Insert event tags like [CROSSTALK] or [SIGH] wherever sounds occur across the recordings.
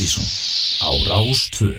Ástísson á Rástvö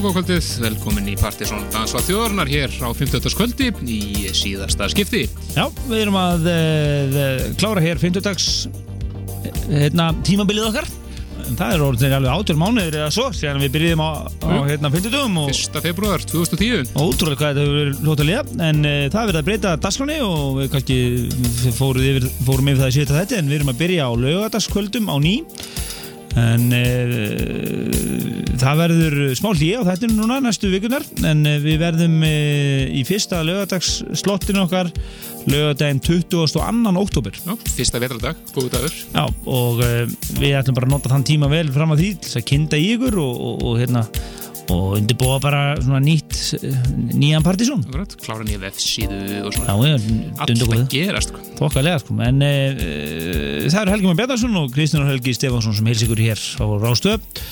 tangokvöldið, velkomin í Partisón Dansvað þjóðarnar hér á 50. kvöldi í síðasta skipti. Já, við erum að uh, klára hér 50 dags hérna, tímabilið okkar en það er orðin alveg átjör mánuður eða svo, síðan við byrjum á, á hérna, 50 dagum og 1. februar 2010. ótrúlega hvað þetta hefur verið lótalega en uh, það er verið að breyta dagskráni og við kannski fórum yfir, fórum yfir það í svita þetta en við erum að byrja á laugadagskvöldum á ný en uh, það verður smá hlýja á þetta núna næstu vikunar en uh, við verðum uh, í fyrsta laugadagslottinu okkar laugadaginn 22. oktober Já, fyrsta vetradag, búið dagur. Já, og við ætlum bara að nota þann tíma vel fram að því til að kynna í ykkur og, og, og hérna og undirbúa bara svona nýtt nýjan partysón klára nýja vefsíðu og svona. Já, ég Allt dundu að gerast, sko. Þokkalega sko, en e, það eru Helgi Már Bjarnarsson og Kristján Helgi Stefánsson sem heils ykkur hér á Rástöð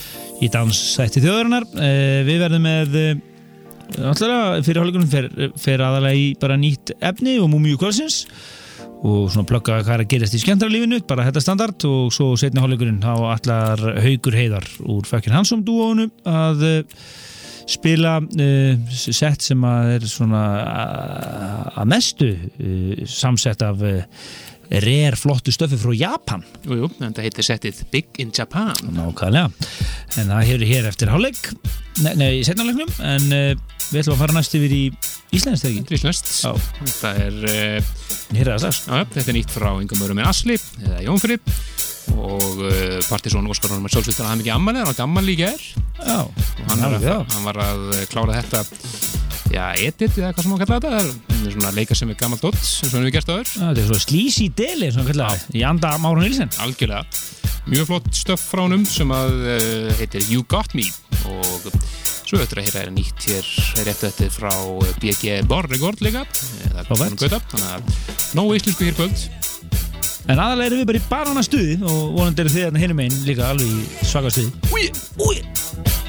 í danssætti þjóðarinnar. E, við verðum með, náttúrulega fyrir hálfleikunum fer, fer aðalega í bara nýtt efni og múmiu kvölsins og svona plögga hvað er að gerast í skemmtarlífinu, bara þetta standard og svo setni hálfleikurinn á allar haugur heiðar úr Fökkin Hansson dúónu að spila uh, sett sem að er svona uh, að mestu uh, samsett af rare flottu stöfi frá Japan. Jú, jú, en það heitir settið Big in Japan. nákvæmlega. En það hefur hér eftir hálfleik. Nei, nei setnarleiknum en við ætlum að fara næst yfir í Íslands þegar ekki. Já. Þetta er, uh, þetta er nýtt frá yngum örum með Asli, eða Jónfri og uh, Partisón Óskar hann með sjálfsveit að hann ekki ammali, hann átti ammali í ger já, og hann, er alveg, að, hann var að klára þetta já, edit eða hvað sem hann kalla þetta. Það er svona leika sem er gammal dott sem við gerst Já, þetta er svo slísi deli svona kallar, í anda Máru Nilsen algjörlega. Mjög flott stöff frá honum sem að uh, heitir You Got Me. Og svo öttur að hér er nýtt hér rétt þetta frá BG Borregord líka. Eða Frábært. Gauta, þannig að nógu íslensku hér kvöld en aðalega erum við bara í barana stuði og vonandi eru þið hérna hinum einn líka alveg í svaka stuði. Úi, úi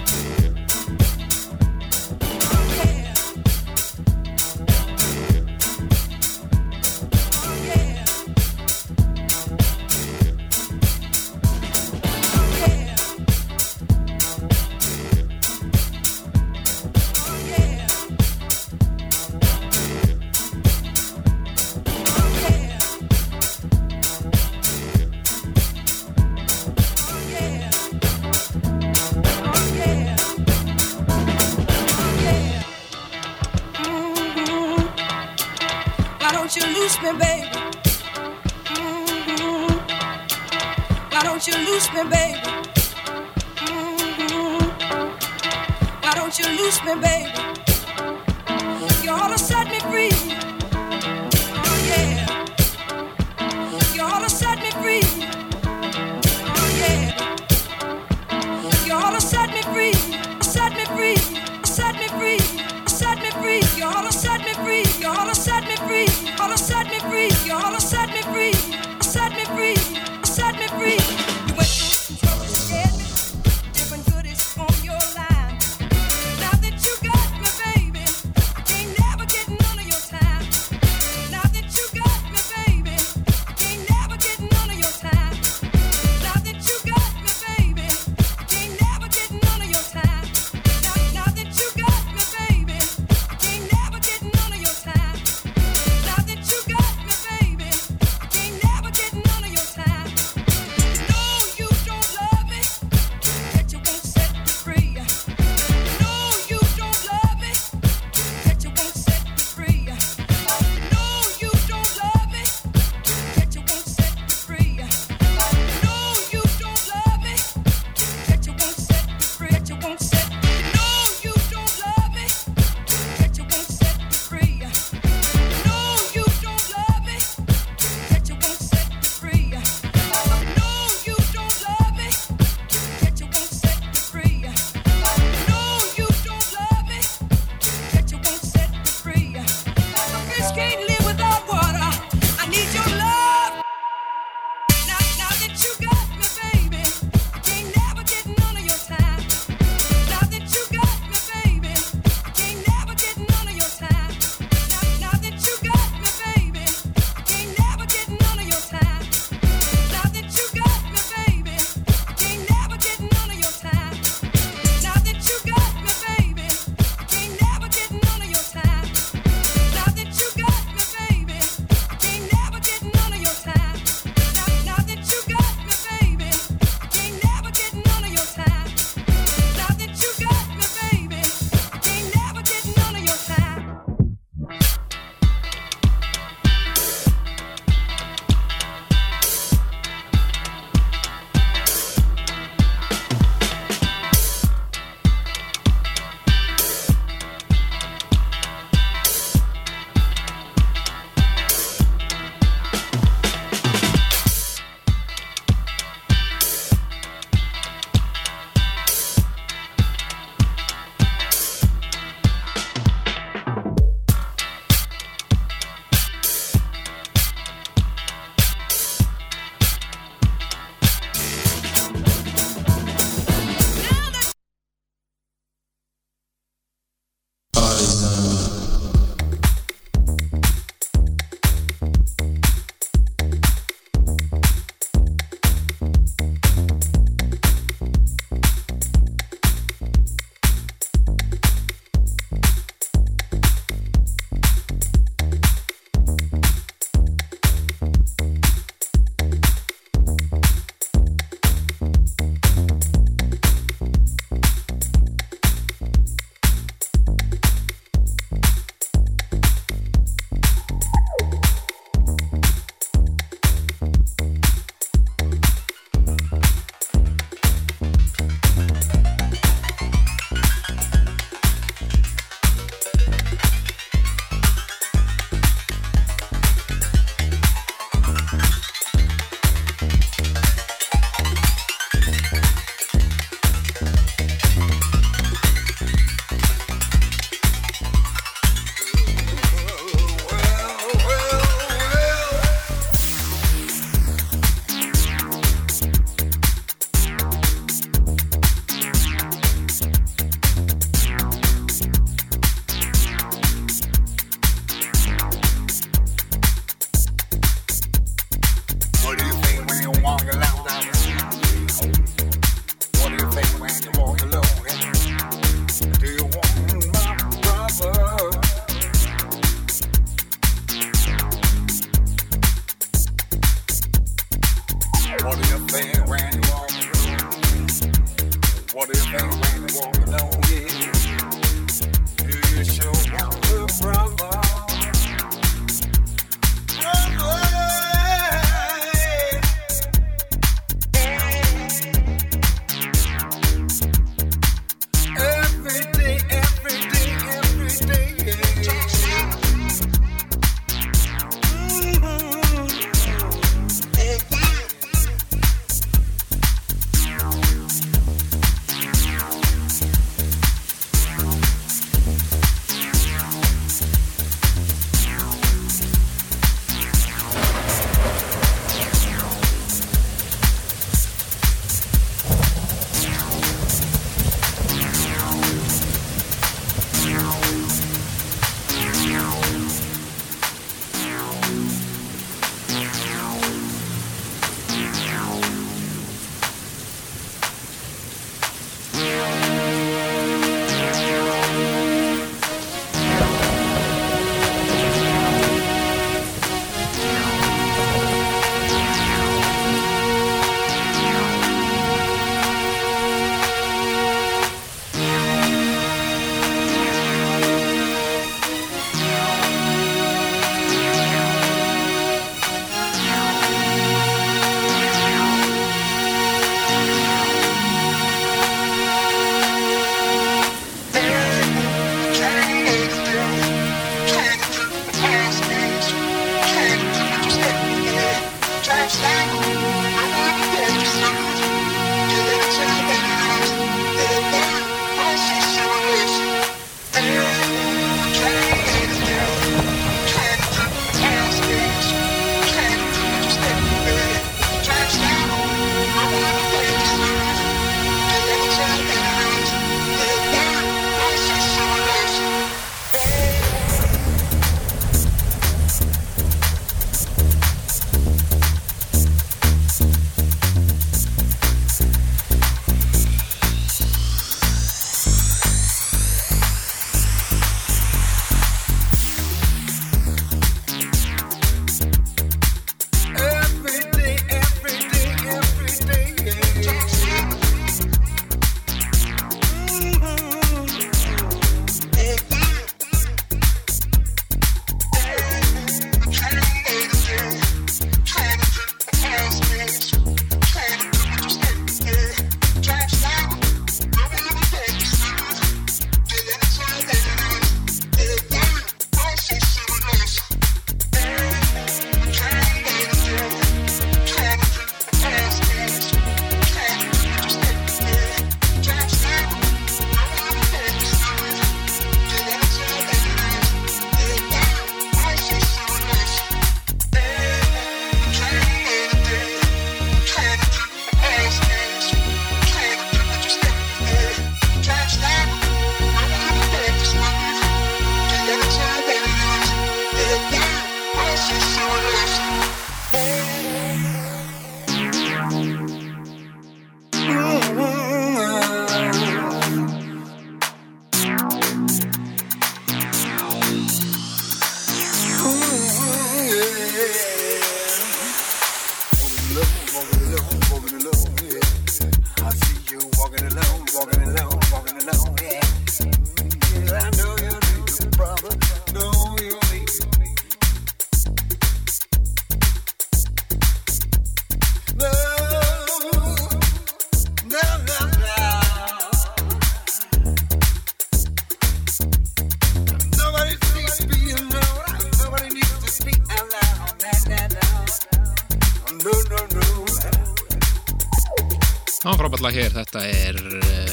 Lag hér, þetta er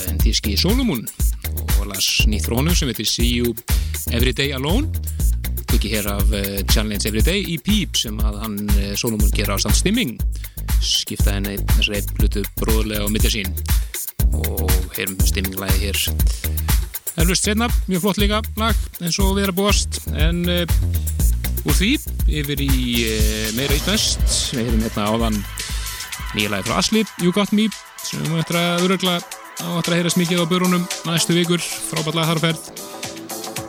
en þíski Solomon. Og las nýtt honum sem heitir See You Everyday Alone. Ekki hér af uh, Challenge Everyday í Peep sem að hann uh, Solomon gera á samt stimming. Skipta henni þessari hlutu bróðlega á mitt sín. Og heyrum stimminglæði hér. Elvist setna, mjög flott líka lag eins og við erum búast. En úr því yfir í meira ístvest við heyrum hérna áðan nýja lagi frá Asli, You Got Me sem við ættum að örugla á að heyrast mikið á börunum næstu vikur frábært lag þar á ferð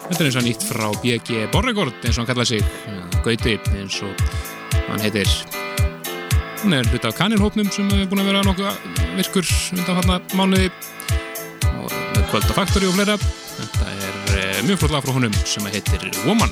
þetta er eins og nýtt frá BG Borregord eins og hann kallaði sig Gauti eins og hann heitir Hann er hluti af kanilhópnum sem er búin að vera nokkuð virkur undan þarna mánuði og með kvölda faktori og fleira. Þetta er eh, mjög flott lag frá honum sem heitir. Woman,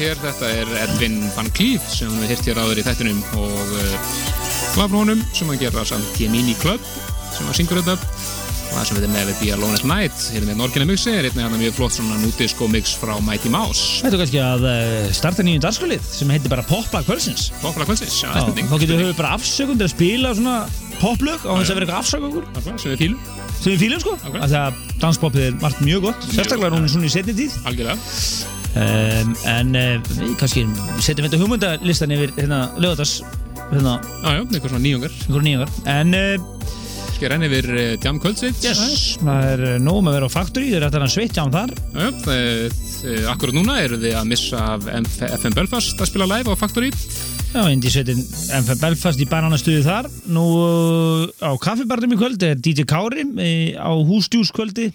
hér, þetta er Edvin Van Cleef sem við hirt hér áður í þættinum og uh, var frá honum sem að gera samt Gemini Club sem að syngur þetta. Og það sem við erum með við Be Alone at Night. Hér með Norgina Mixi er einnig hann mjög flott svona núdisko mix frá Mighty Mouse. Þetta er kannski að uh, starta nýjum dagskrálið sem heitir bara Popla kvölsins Popla kvöldsins, já, Já, spurning Þá getur við bara afsökundir að spila svona poplög á þess að vera eitthvað afsökungur sem við fílum, sem við fílum sko. Af því að danspoppið er margt mjög gott sérstaklega núna svona í setni tíð. Algjörlega um, en uh, við kannski setjum þetta hugmyndalistan yfir hérna lögadags hérna. Já, já, eitthvað svona nýjungar. Einhverjum nýjangar en uh, Sker enn yfir uh, Jam Kvöldsins yes, það er nóg með að vera á Factory þeir eru að sveitt án þar. Já, já, það, það, akkurat núna eru þið að missa af FM Belfast að spila live á Factory. Já, indi sveitin MF Belfast í bananastuði þar. Nú á kaffibarnum í kvöld er DJ Kári á húsdjúskvöldi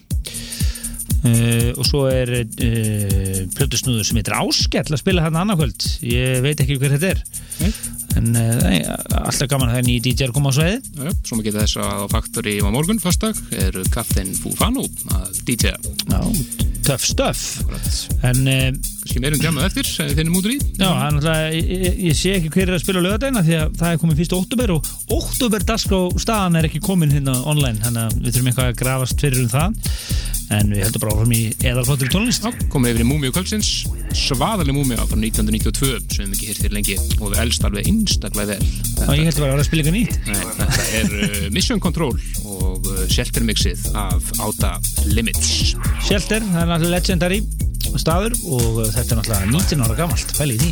uh, og svo er uh, plötusnúður sem heitir Áskell að spila hann annað kvöld ég veit ekki hver þetta er. Nei. en uh, alltaf gaman að það er nýjir DJ að koma á sveiði svo geta þess að á Factory á morgun fastdag eru Captain Fufano að DJ Já, töff Akkurat. en Kannski meirum djamað eftir sem við finnum út úr í. Já, það er náttúrulega, ég, ég- sé ekki hver er að spila á lögadagina því að það er komið fyrst oktober og oktober dagskrá staðan er ekki komin hérna online þannig að við þurfum eitthvað að grafast fyrir um það. En við heldum bara áfram í eðalflottur tónlist. Já, komum við yfir í Múmiu kvöldsins. Svaðaleg Múmiu frá 1992 sem við ekki hirtir lengi og við elst alveg einstaklega vel. Og þetta, ég heldur bara að að spila eitthvað nýtt. Nei, þetta er uh, Mission Control og uh, Shelter Mixið af Outa Limits. Shelter, það er náttúrulega legendary staður og uh, þetta er náttúrulega 19 ára gamalt, fæli í því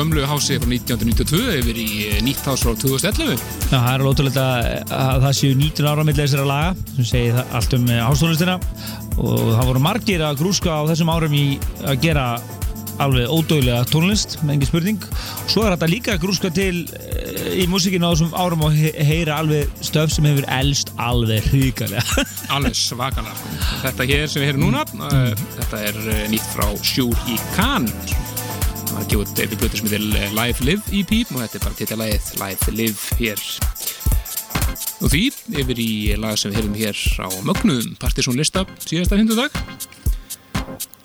gömlu hási frá 1992 yfir í uh, nýtt hás frá 2011 Já, það er alveg ótrúlega að það séu 19 ára millir þessara laga sem segir allt um hástónlistina og það voru margir að grúska á þessum árum í að gera alveg ódögulega tónlist, með engin spurning. Og svo er þetta líka að grúska til eh, í músikinu á þessum árum og he heyra alveg stöf sem hefur elst alveg hríkarlega [LAUGHS] alveg svakalega sko. þetta hér sem við heyrum núna uh, þetta er nýtt frá Sjúr í Cannes ekki út eða blötu sem heitir Live Live EP og þetta er bara titlalagið Live Live hér og því yfir í lag sem við heyrum hér á mögnuðum. Partiðsson lista síðasta hindudag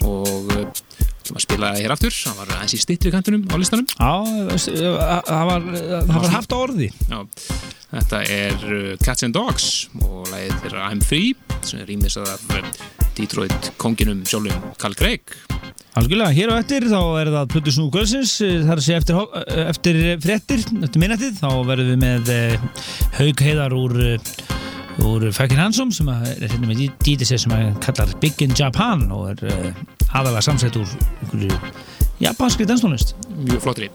og uh, ætlum að spila hér aftur. Það var eins í stittri kantunum á listanum. Já, það var, var haft á orði. Já, þetta er Cats and Dogs. Og lagið er I'm Free sem er rýmis af Detroit konginum sjálfum Carl Craig Algjörlega, hér á eftir þá er það Plutur Snú Kvölsins, það er að segja eftir, eftir fréttir, eftir minnættið þá verðum við með uh, Haug Heiðar úr, uh, úr Fækin Hansson sem er hérna með DDC sem að kallar Big in Japan og er uh, aðalega samsett úr einhverju japanskri danstónlist. Mjög flottri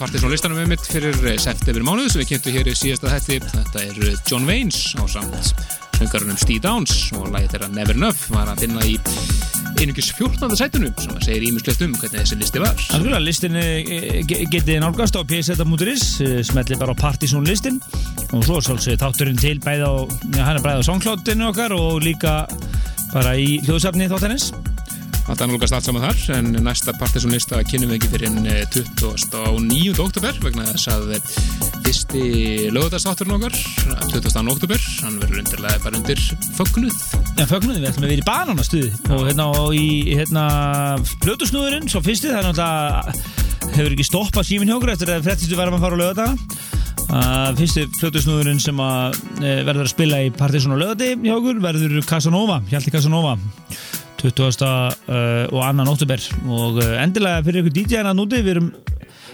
sem að var á Partisan listanum með mitt fyrir eh, september mánuð sem við kynntu hér í síðasta hætti. Þetta er eh, John Waynes á samt söngarunum Steve Downs og lagið þeirra Never Enough var að finna í einungis 14. sætunum sem að segir ímislegt um hvernig þessi listi var. Algjörlega, listin eh, ge- getið nálgast á pseta.is smelli bara á Partisan listin og svo svolítið þátturinn til bæði á hann er bæði á songklóttinu okkar og líka bara í hljóðsafni þáttarins Er nálgast allt saman þar, en næsta Partisan lista kynum við ekki fyrir en 29. oktober vegna þess að eh, fyrsti lögðarstátturinn okkar, 20. oktober, hann verður undirlega bara undir fögnuð. Já, fögnuði, við ætlum að vera í bananastuði og hérna og í hérna blötusnúðurinn, svo fyrsti, það er náttúrulega hefur ekki stoppað síminn hjá okkur eftir að frettistu verðum að fara á lögadaga Uh, fyrsti fljótusnúðurinn sem að uh, verður að spila í Partisan og lögati hjá okkur verður Casanova, Hjalti Casanova 20. Uh, og annan óttubér og uh, endilega fyrir ykkur DJ-na núti, við erum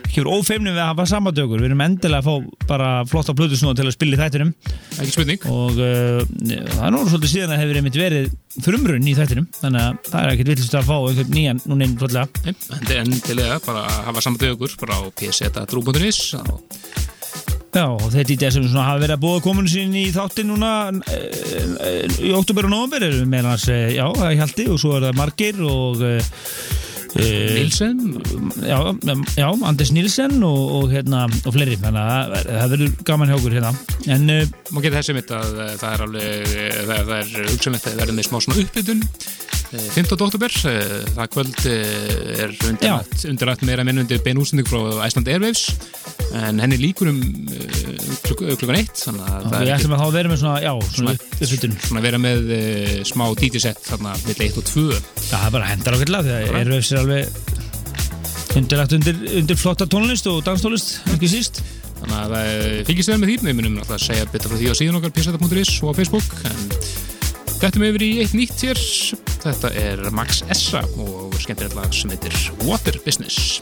ekki verið ófeimni við að hafa sambandökur, við erum endilega að fá bara flotta fljótusnúður til að spila í þættinum Ekki spurning. og uh, það er nú svolítið síðan að hefur einmitt verið frumrunn í þættinum þannig að það er ekkert villist að fá einhvern nýjan núna inn er endilega bara hafa okkur bara á pseta.ru.is og Já, og þeir DJ sem svona hafa verið að búa komunu sín í þáttin núna e, e, í oktober og november eru meðan hans, e, já, það er Hjalti og svo er það Margir og e, e, Nilsen já, já, Anders Nilsen og, og, hérna, og fleiri, þannig að það- það verður gaman hjá okkur hérna. En e, má geta þessi mitt að eh, það er alveg eh, það, það er hugsanlegt að verða með smá svona uppbytun 15. oktober eh, það kvöld eh, er undirrætt, undirrætt meira minn undir bein útsending frá Iceland Airwaves en henni líkur um eh, klukk, klukkan eitt við ætlum að þá vera með svona, já, svona Svona- svona vera með eh, smá DJ-set þarna milli 1 og 2 Já, það er bara hendar ákveðlega því að Airwaves er alveg undirlagt undir, undir flotta tónlist og danstónlist, ekki síst. Þannig að það fylgist við með því. Við munum náttúrulega að segja betur frá því á síðan okkar pseta.is og á Facebook en þetta með yfir í eitt nýtt hér þetta er Max Essa og skemmtilegt lag sem heitir Water Business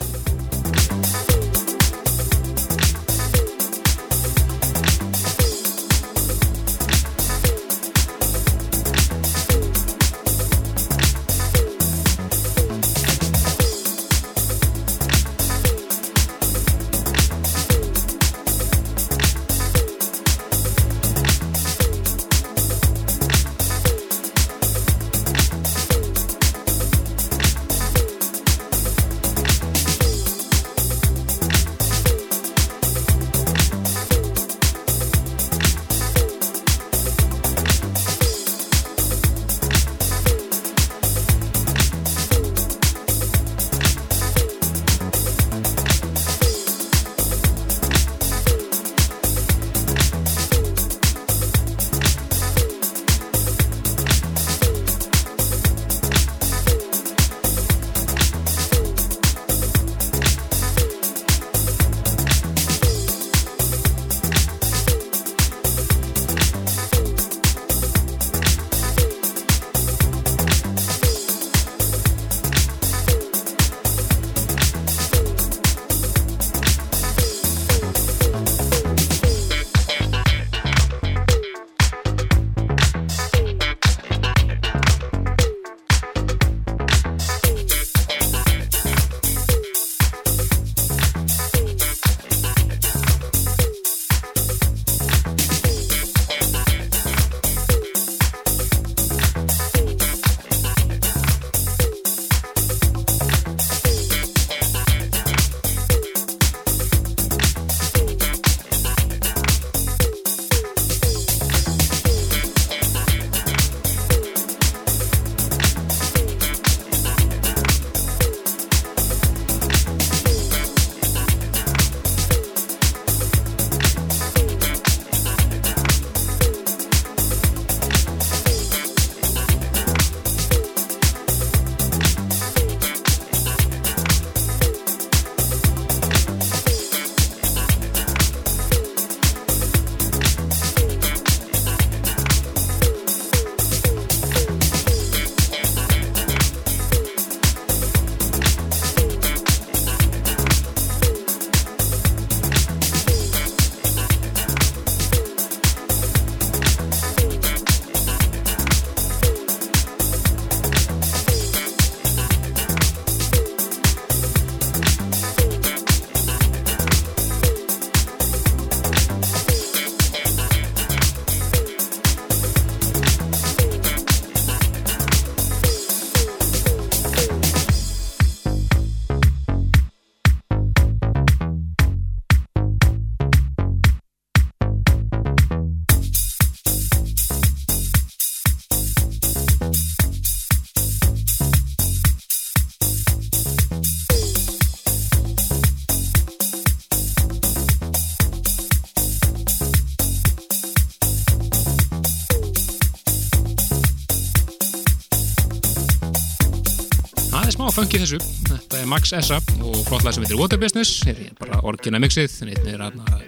funky þessu. Þetta er Max Essa og flott lag sem heitir Water Business. Hér er bara orginna mixið. Þannig er hérna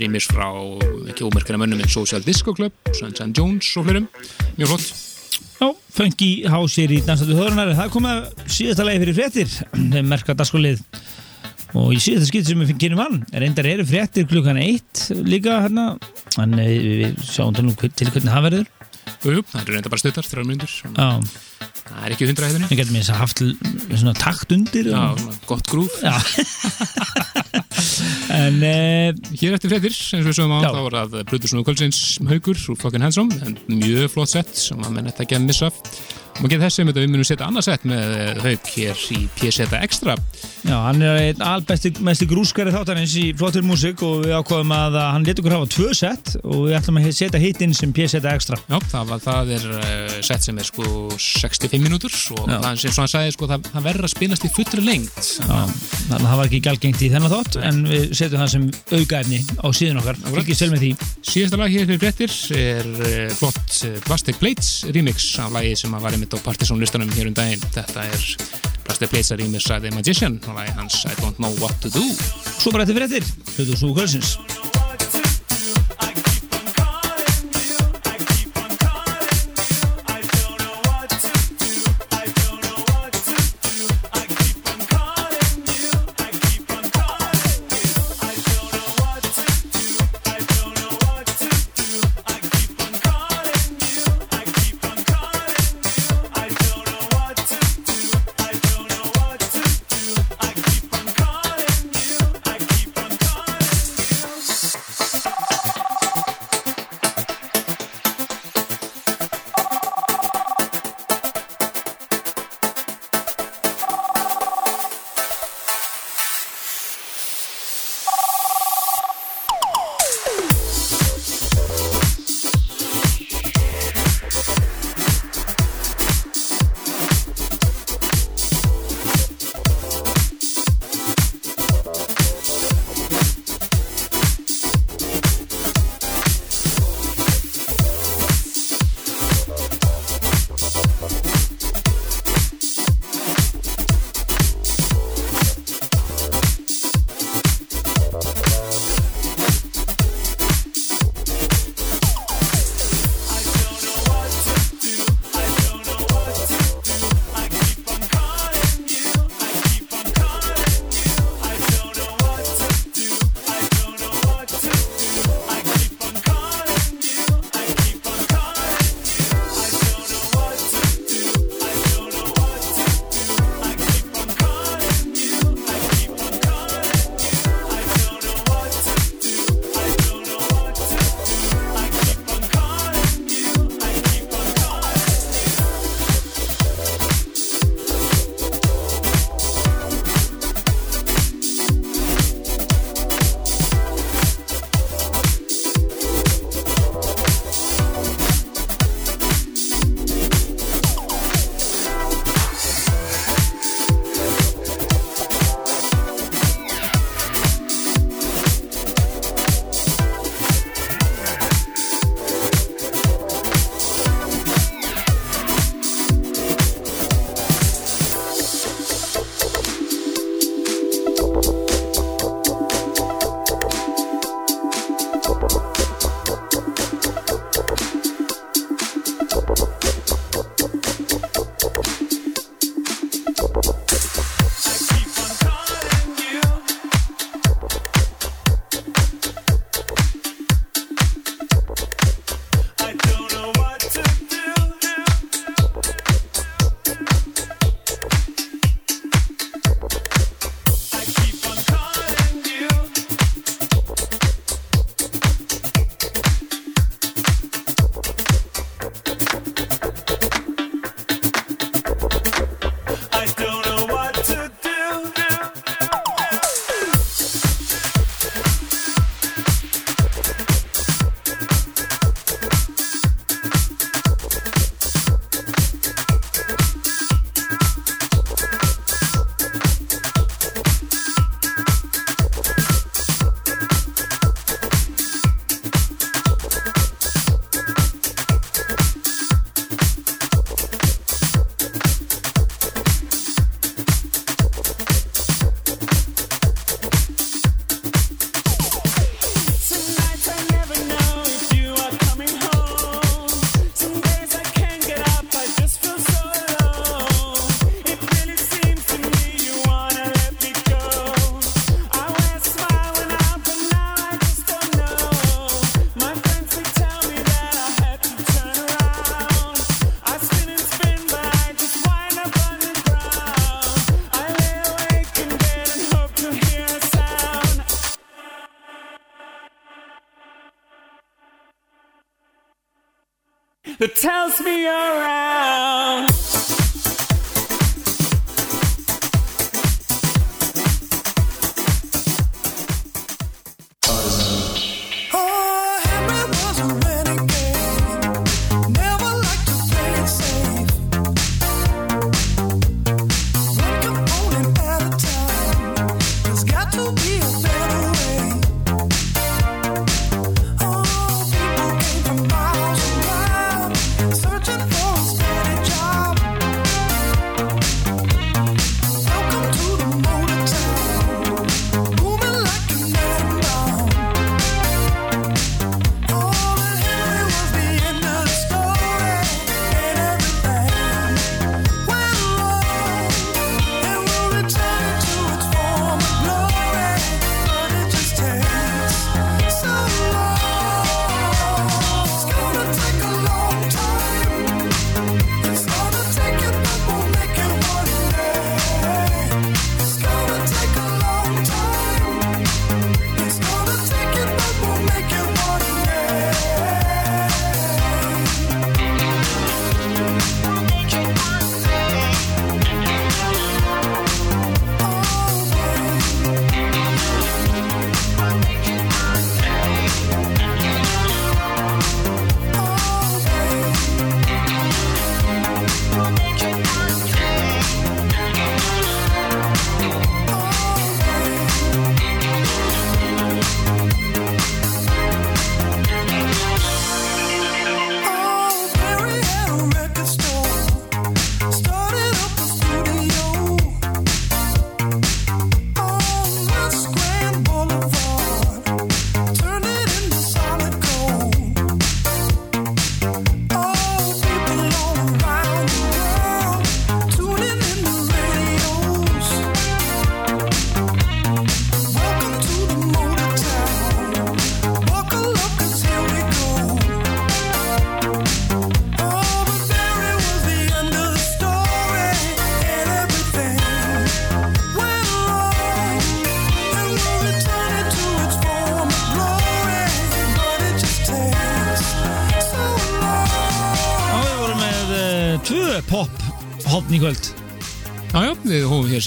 rýmis frá ekki ómerkina mönnum en Social Disco Club, Sunshine Jones og flerum. Mjög flott. Já, House er í Dansandi Þórunar það kom að síðasta lagi fyrir fréttir þeim merka dagskolið og í síðasta skipt sem við kynum hann reyndar eru fréttir klukkan eitt líka hérna en eh, við sjáum til hvernig það verður Jú, jú, það eru reynda bara stuttar, þrjár myndur. Já, Það er ekki hundra hefðinni. við getum eins að haft svona takt undir Já, og, svona gott grúf. Já. [LAUGHS] en e, Hér eftir fréttir, eins og við sögum á, þá var það Brutus Nú Kvöldsins Haugur úr Flokkin Handsome, en mjög flott sett sem að menn þetta ekki að missa af. Og maður getur þessi um þetta, við munum setja annað sett með eh, Haug hér í PZ Extra. já, hann er einn albesti mesti grúskari þáttarins í flottur músik og við ákvaðum að hann leti okkur hafa tvö sett og við ætlum að setja hitt inn sem PZ Extra Já, það, var, það er uh, sett sem er sko 65 mínútur og Já. það sem hann sagði sko, það, það verður að spilast í fullri lengt. Þannig að það var ekki gælgengt í þennan þátt en við setjum það sem aukaefni á síðan okkar, fylgjast vel með því Síðasta lag hér fyrir fréttir er uh, flott Plastic Plates remix af lagi sem að var einmitt á Partisan listanum hér um daginn. Þetta er Plastic Plates remix af The Magician og lagi hans I Don't Know What To Do. Svo bara eftir fréttir, hlutu svo kvöldsins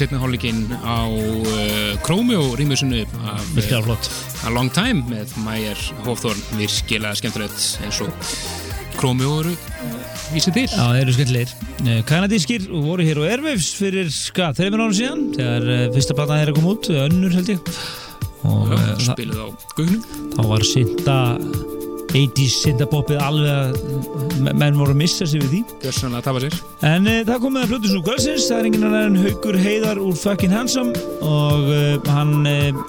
hálfleikinn á uh, Chromeo rýmusinu af Virkilega flott? A Long Time með Mæjar Hofþórn virkilega skemmtilegt eins og Chromeo eru vísið til. Já, þeir eru skemmtilegir. Eh, Kanadískir og voru hér á Airwaves fyrir, hvað, þreymur árum síðan þegar uh, fyrsta platan þeirra kom út, önnur held ég. Og Já, uh, spiluð á gugnum þá var synda 80s syndapoppið alveg að me- menn voru að missa sig við því. Gjörsanlega að tafa sér. En uh, það kom með að plötu svo kvöldsins það er enginn annar en Haukur Heiðar úr Fucking Handsome og uh, hann uh,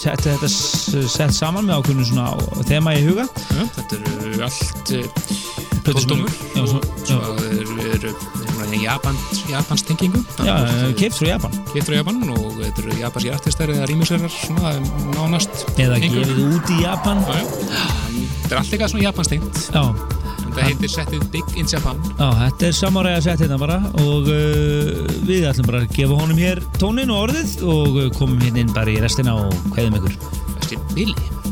setti þetta s- sett saman með ákveðinu svona þema í huga. Já, þetta eru allt tóldómur og svo- eru, eru Japan, Japans tengingu Já, keift frá Japan. Keift frá Japan og þetta eru japanski artistar eða rýmisverðar svona nánast eða einhver. gefið út í Japan. Já, já. Þetta er allt eitthvað svona japanstengt. Já, Þetta heitir settið Big in Japan. Já, þetta er samáræða sett hérna bara og uh, við ætlum bara að gefa honum hér tónin og orðið og komum hérna inn bara í restina og kveðum ykkur. Þessi Billy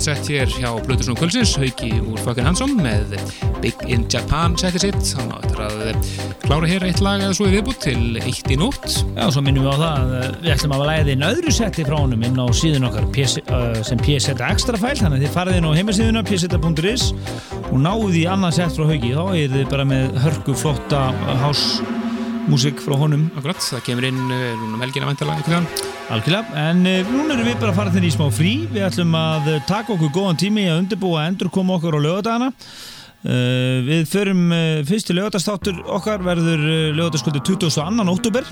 að frábært sett hér hjá Plutusnum Kvölsins, Hauki úr Fucking Handsome með Big in Japan settið sitt. Hann á eftir að klára hér eitt lag eða svo í viðbútt til eitt í nótt. Já, svo minnum við á það að uh, við ætlum að læða inn öðru setti frá honum inn á síðun okkar PS, uh, sem PSZ extra fæl þannig að þið farið inn á heimasíðuna psz.is og náðu því annað sett frá Hauki. Þá er þið bara með hörku flotta hásmúsik frá honum. Akkurat, það kemur inn uh, núna um helgina væntalega einhvern veginn Algjörlega, en uh, núna erum við bara að fara þenni í smá frí. Við ætlum að uh, taka okkur góðan tími að undirbúa að endur koma okkur á lögadagana uh, við förum uh, fyrst til lögadagstáttur okkar verður uh, lögadagskvöldi 22. óttúber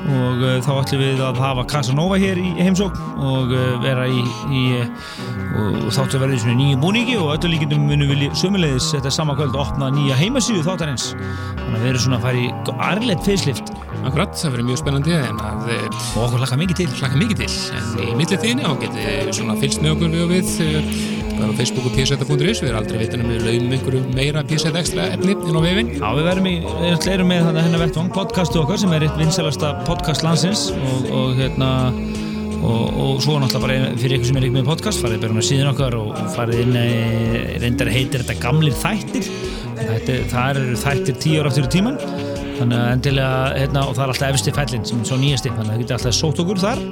og þá ætlum við að hafa Casanova hér í heimsókn og vera í, í og þáttu að svona nýju búningi og öllu líkindum munum við sömulegis þetta sama kvöld að opna nýja heimasíðu þáttarins. að við erum svona að fara í arlegt facelift Akkurat, það verður mjög spennandi en að uh, og okkur lakka mikið til. hlaka mikið til. En í millið þínu á getið svona fylgst með okkur við og við uh, bara á Facebook og pseta.is við erum aldrei vitunum við laumum einhverju meira pseta ekstra efni inn á vefinn. Já, við verðum í, við erum með þannig hennar vettvang, podcastu okkar sem er eitt vinsalasta podcast landsins og, og hérna og, og svo náttúrulega bara fyrir ykkur sem er ekki með podcast farið bara með síðan okkar og, farið inn e, reyndar heitir þetta gamlir þættir það eru þættir tíu ára aftur í tíman þannig að endilega hérna, og það er alltaf efsti fællin sem er svo nýjasti þannig að það getur alltaf sótt okkur þar.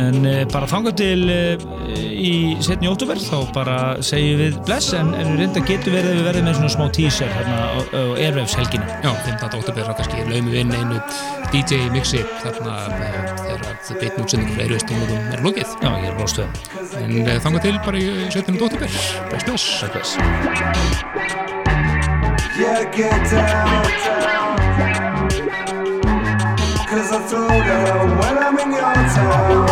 En e, bara þangað til e, í setni óttúber þá bara segjum við bless en, en reynda getur verið að við verðum með svona smá teaser hérna á, helgina. Já, 15. óttubir þá kannski laumum við inn einu DJ mixi þarna uh, þegar að beitn útsendingu fyrir eruðstónum er lokið. Já, ég er bóðstöð en þangað til bara í 17. óttubir Bless, bless Bless Yeah, get down, Cause I throw down when I'm in your town.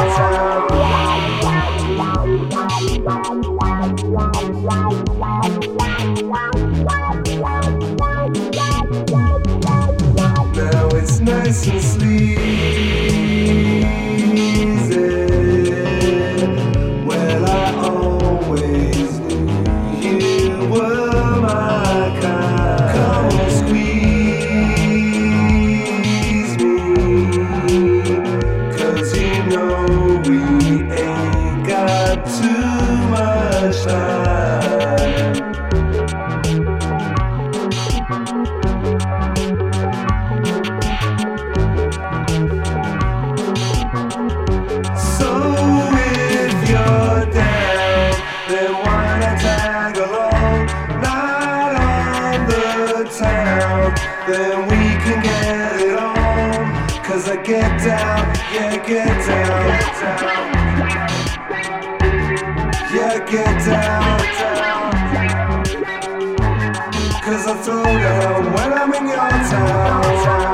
older when I'm in your town.